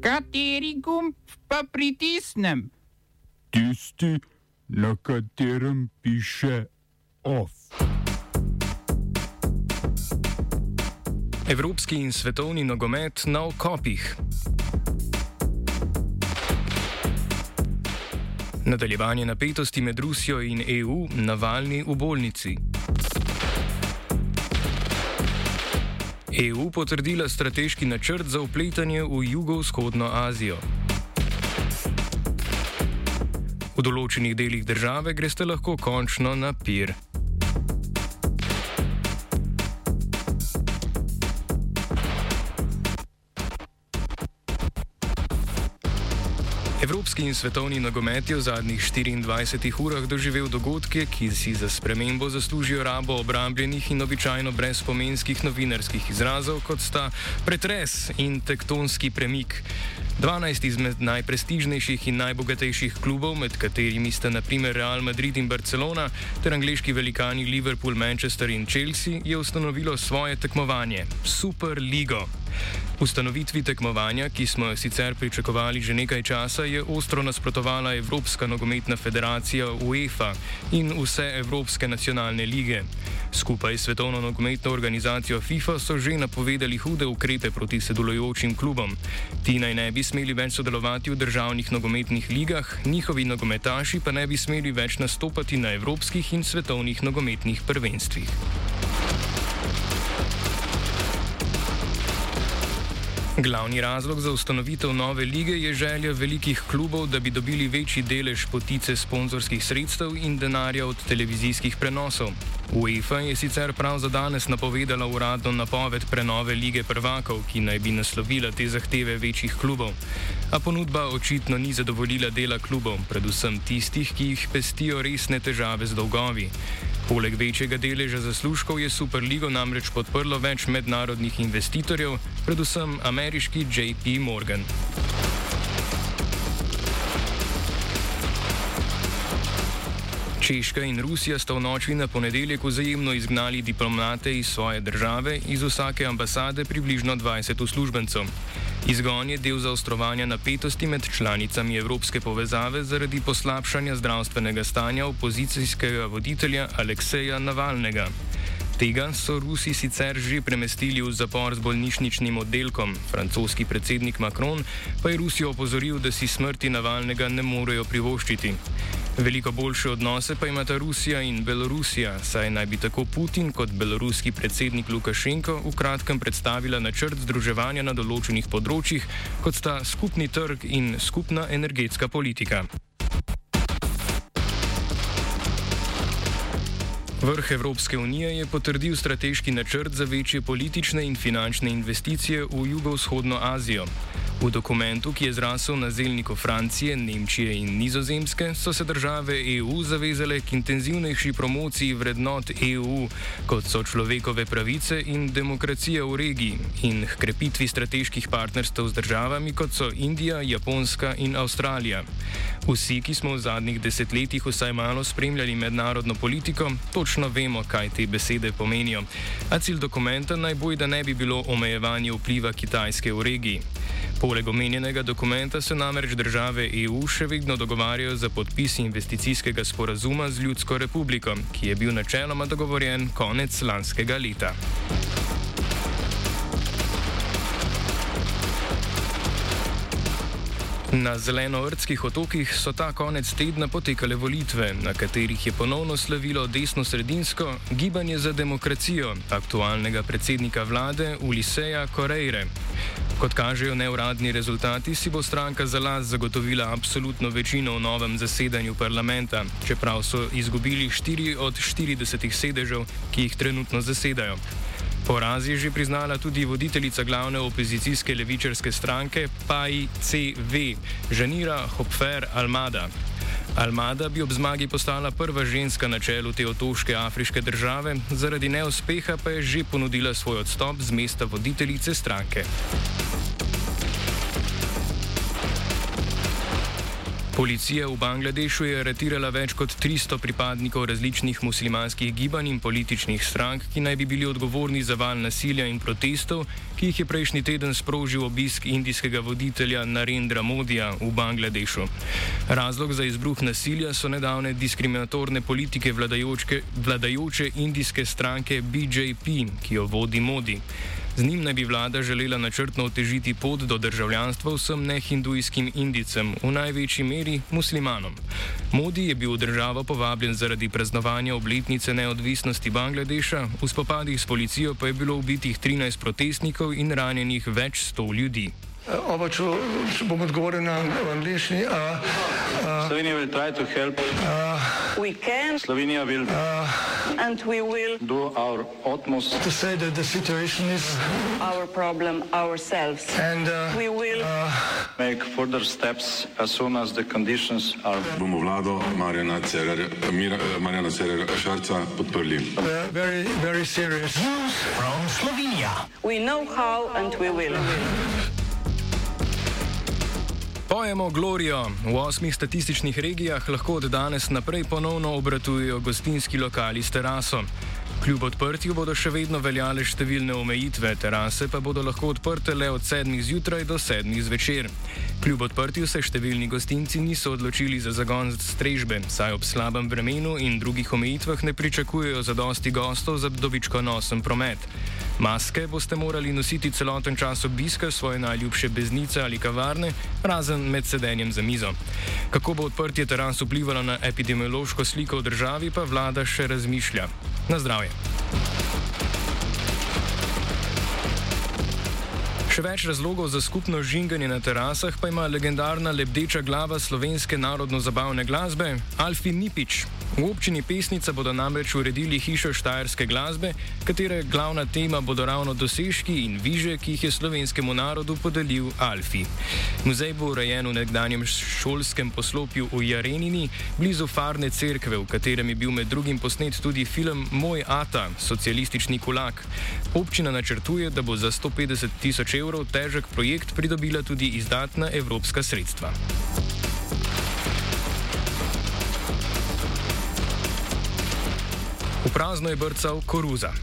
Kateri gumb pa pritisnem? Tisti, na katerem piše OF. Evropski in svetovni nogomet na okopih. Nadaljevanje napetosti med Rusijo in EU na valni v bolnici. EU potrdila strateški načrt za upletanje v jugovzhodno Azijo. V določenih delih države greste lahko končno na pir. Evropski in svetovni nogomet je v zadnjih 24 urah doživel dogodke, ki si za spremembo zaslužijo rabo obrambljenih in običajno brezpomenskih novinarskih izrazov, kot sta pretres in tektonski premik. 12 izmed najprestižnejših in najbogatejših klubov, med katerimi sta naprimer Real Madrid in Barcelona, ter angliški velikani Liverpool, Manchester in Chelsea, je ustanovilo svoje tekmovanje Super Ligo. Ustanovitvi tekmovanja, ki smo jo sicer pričakovali že nekaj časa, je ostro nasprotovala Evropska nogometna federacija UEFA in vse Evropske nacionalne lige. Skupaj s Svetovno nogometno organizacijo FIFA so že napovedali hude ukrepe proti sedelujočim klubom. Ti naj ne bi smeli več sodelovati v državnih nogometnih ligah, njihovi nogometaši pa ne bi smeli več nastopati na evropskih in svetovnih nogometnih prvenstvih. Glavni razlog za ustanovitev nove lige je želja velikih klubov, da bi dobili večji delež potice sponzorskih sredstev in denarja od televizijskih prenosov. UEFA je sicer prav za danes napovedala uradno napoved prenove lige prvakov, ki naj bi naslovila te zahteve večjih klubov. A ponudba očitno ni zadovoljila dela klubov, predvsem tistih, ki jih pestijo resne težave z dolgovi. Poleg večjega deleža zaslužkov je Superligo namreč podprlo več mednarodnih investitorjev, predvsem ameriški JP Morgan. Češka in Rusija sta v noči na ponedeljek vzajemno izgnali diplomate iz svoje države, iz vsake ambasade približno 20 uslužbencev. Izgon je del zaostrovanja napetosti med članicami Evropske povezave zaradi poslabšanja zdravstvenega stanja opozicijskega voditelja Alekseja Navalnega. Tega so Rusi sicer že premestili v zapor z bolnišničnim oddelkom, francoski predsednik Macron pa je Rusijo opozoril, da si smrti Navalnega ne morejo privoščiti. Veliko boljše odnose pa imata Rusija in Belorusija, saj naj bi tako Putin kot beloruski predsednik Lukašenko v kratkem predstavila načrt združevanja na določenih področjih, kot sta skupni trg in skupna energetska politika. Vrh Evropske unije je potrdil strateški načrt za večje politične in finančne investicije v jugovzhodno Azijo. V dokumentu, ki je zrasel na zelniku Francije, Nemčije in Nizozemske, so se države EU zavezale k intenzivnejši promociji vrednot EU, kot so človekove pravice in demokracija v regiji, in k krepitvi strateških partnerstv z državami, kot so Indija, Japonska in Avstralija. Vsi, ki smo v zadnjih desetletjih vsaj malo spremljali mednarodno politiko, točno vemo, kaj te besede pomenijo. A cilj dokumenta naj bo, da ne bi bilo omejevanje vpliva Kitajske v regiji. Poleg omenjenega dokumenta se namreč države EU še vedno dogovarjajo za podpis investicijskega sporazuma z Ljudsko republiko, ki je bil načeloma dogovorjen konec lanskega leta. Na zelenovrtskih otokih so ta konec tedna potekale volitve, na katerih je ponovno slavilo desno-sredinsko gibanje za demokracijo aktualnega predsednika vlade Uliseja Korejre. Kot kažejo neuradni rezultati, si bo stranka za las zagotovila absolutno večino v novem zasedanju parlamenta, čeprav so izgubili 4 od 40 sedežev, ki jih trenutno zasedajo. Poraz je že priznala tudi voditeljica glavne opozicijske levičarske stranke PAI-CV, Žanira Hopfer Almada. Almada bi ob zmagi postala prva ženska na čelu te otoške afriške države, zaradi neuspeha pa je že ponudila svoj odstop z mesta voditeljice stranke. Policija v Bangladešu je aretirala več kot 300 pripadnikov različnih muslimanskih gibanj in političnih strank, ki naj bi bili odgovorni za val nasilja in protestov, ki jih je prejšnji teden sprožil obisk indijskega voditelja Narendra Modija v Bangladešu. Razlog za izbruh nasilja so nedavne diskriminatorne politike vladajoče indijske stranke BJP, ki jo vodi Modi. Z njim naj bi vlada želela načrtno otežiti pot do državljanstva vsem nehindujskim indicem, v največji meri muslimanom. Modi je bil v državo povabljen zaradi praznovanja obletnice neodvisnosti Bangladeša, v spopadih s policijo pa je bilo ubitih 13 protestnikov in ranjenih več sto ljudi. Oba, če, če bom odgovoril na angliški. Slovenija bo poskušala pomagati. Slovenija bo naredila naš utmost, da bo rekla, da je situacija naš problem, sami. In mi bomo naredili nadaljnje korake, as soon as the conditions are. Bomo vlado Marjana Cererera Šarca podprli. Very, very serious. News from Slovenija. We know how and we will. Pojemo Glorijo. V osmih statističnih regijah lahko od danes naprej ponovno obratujejo gostinski lokali s teraso. Kljub odprtju bodo še vedno veljale številne omejitve, terase pa bodo lahko odprte le od 7. zjutraj do 7. zvečer. Kljub odprtju se številni gostinci niso odločili za zagon strežbe, saj ob slabem vremenu in drugih omejitvah ne pričakujejo zadosti gostov za dobičkonosen promet. Maske boste morali nositi celoten čas obiska svoje najljubše beznice ali kavarne, razen med sedenjem za mizo. Kako bo odprtje teras vplivalo na epidemiološko sliko v državi, pa vlada še razmišlja. Na zdravje. Še več razlogov za skupno žinganje na terasah pa ima legendarna lebdeča glava slovenske narodno-zabavne glasbe Alfi Nipič. V občini Pesnica bodo namreč uredili hišo štajerske glasbe, katere glavna tema bodo ravno dosežki in viže, ki jih je slovenskemu narodu podelil Alfi. Muzej bo urejen v nekdanjem šolskem poslopju v Jarenini, blizu Farne cerkve, v katerem je bil med drugim posnet tudi film Moj Ata, socialistični kulak. Občina načrtuje, da bo za 150 tisoč evrov težek projekt pridobila tudi izdatna evropska sredstva. V prazno je brcal koruza.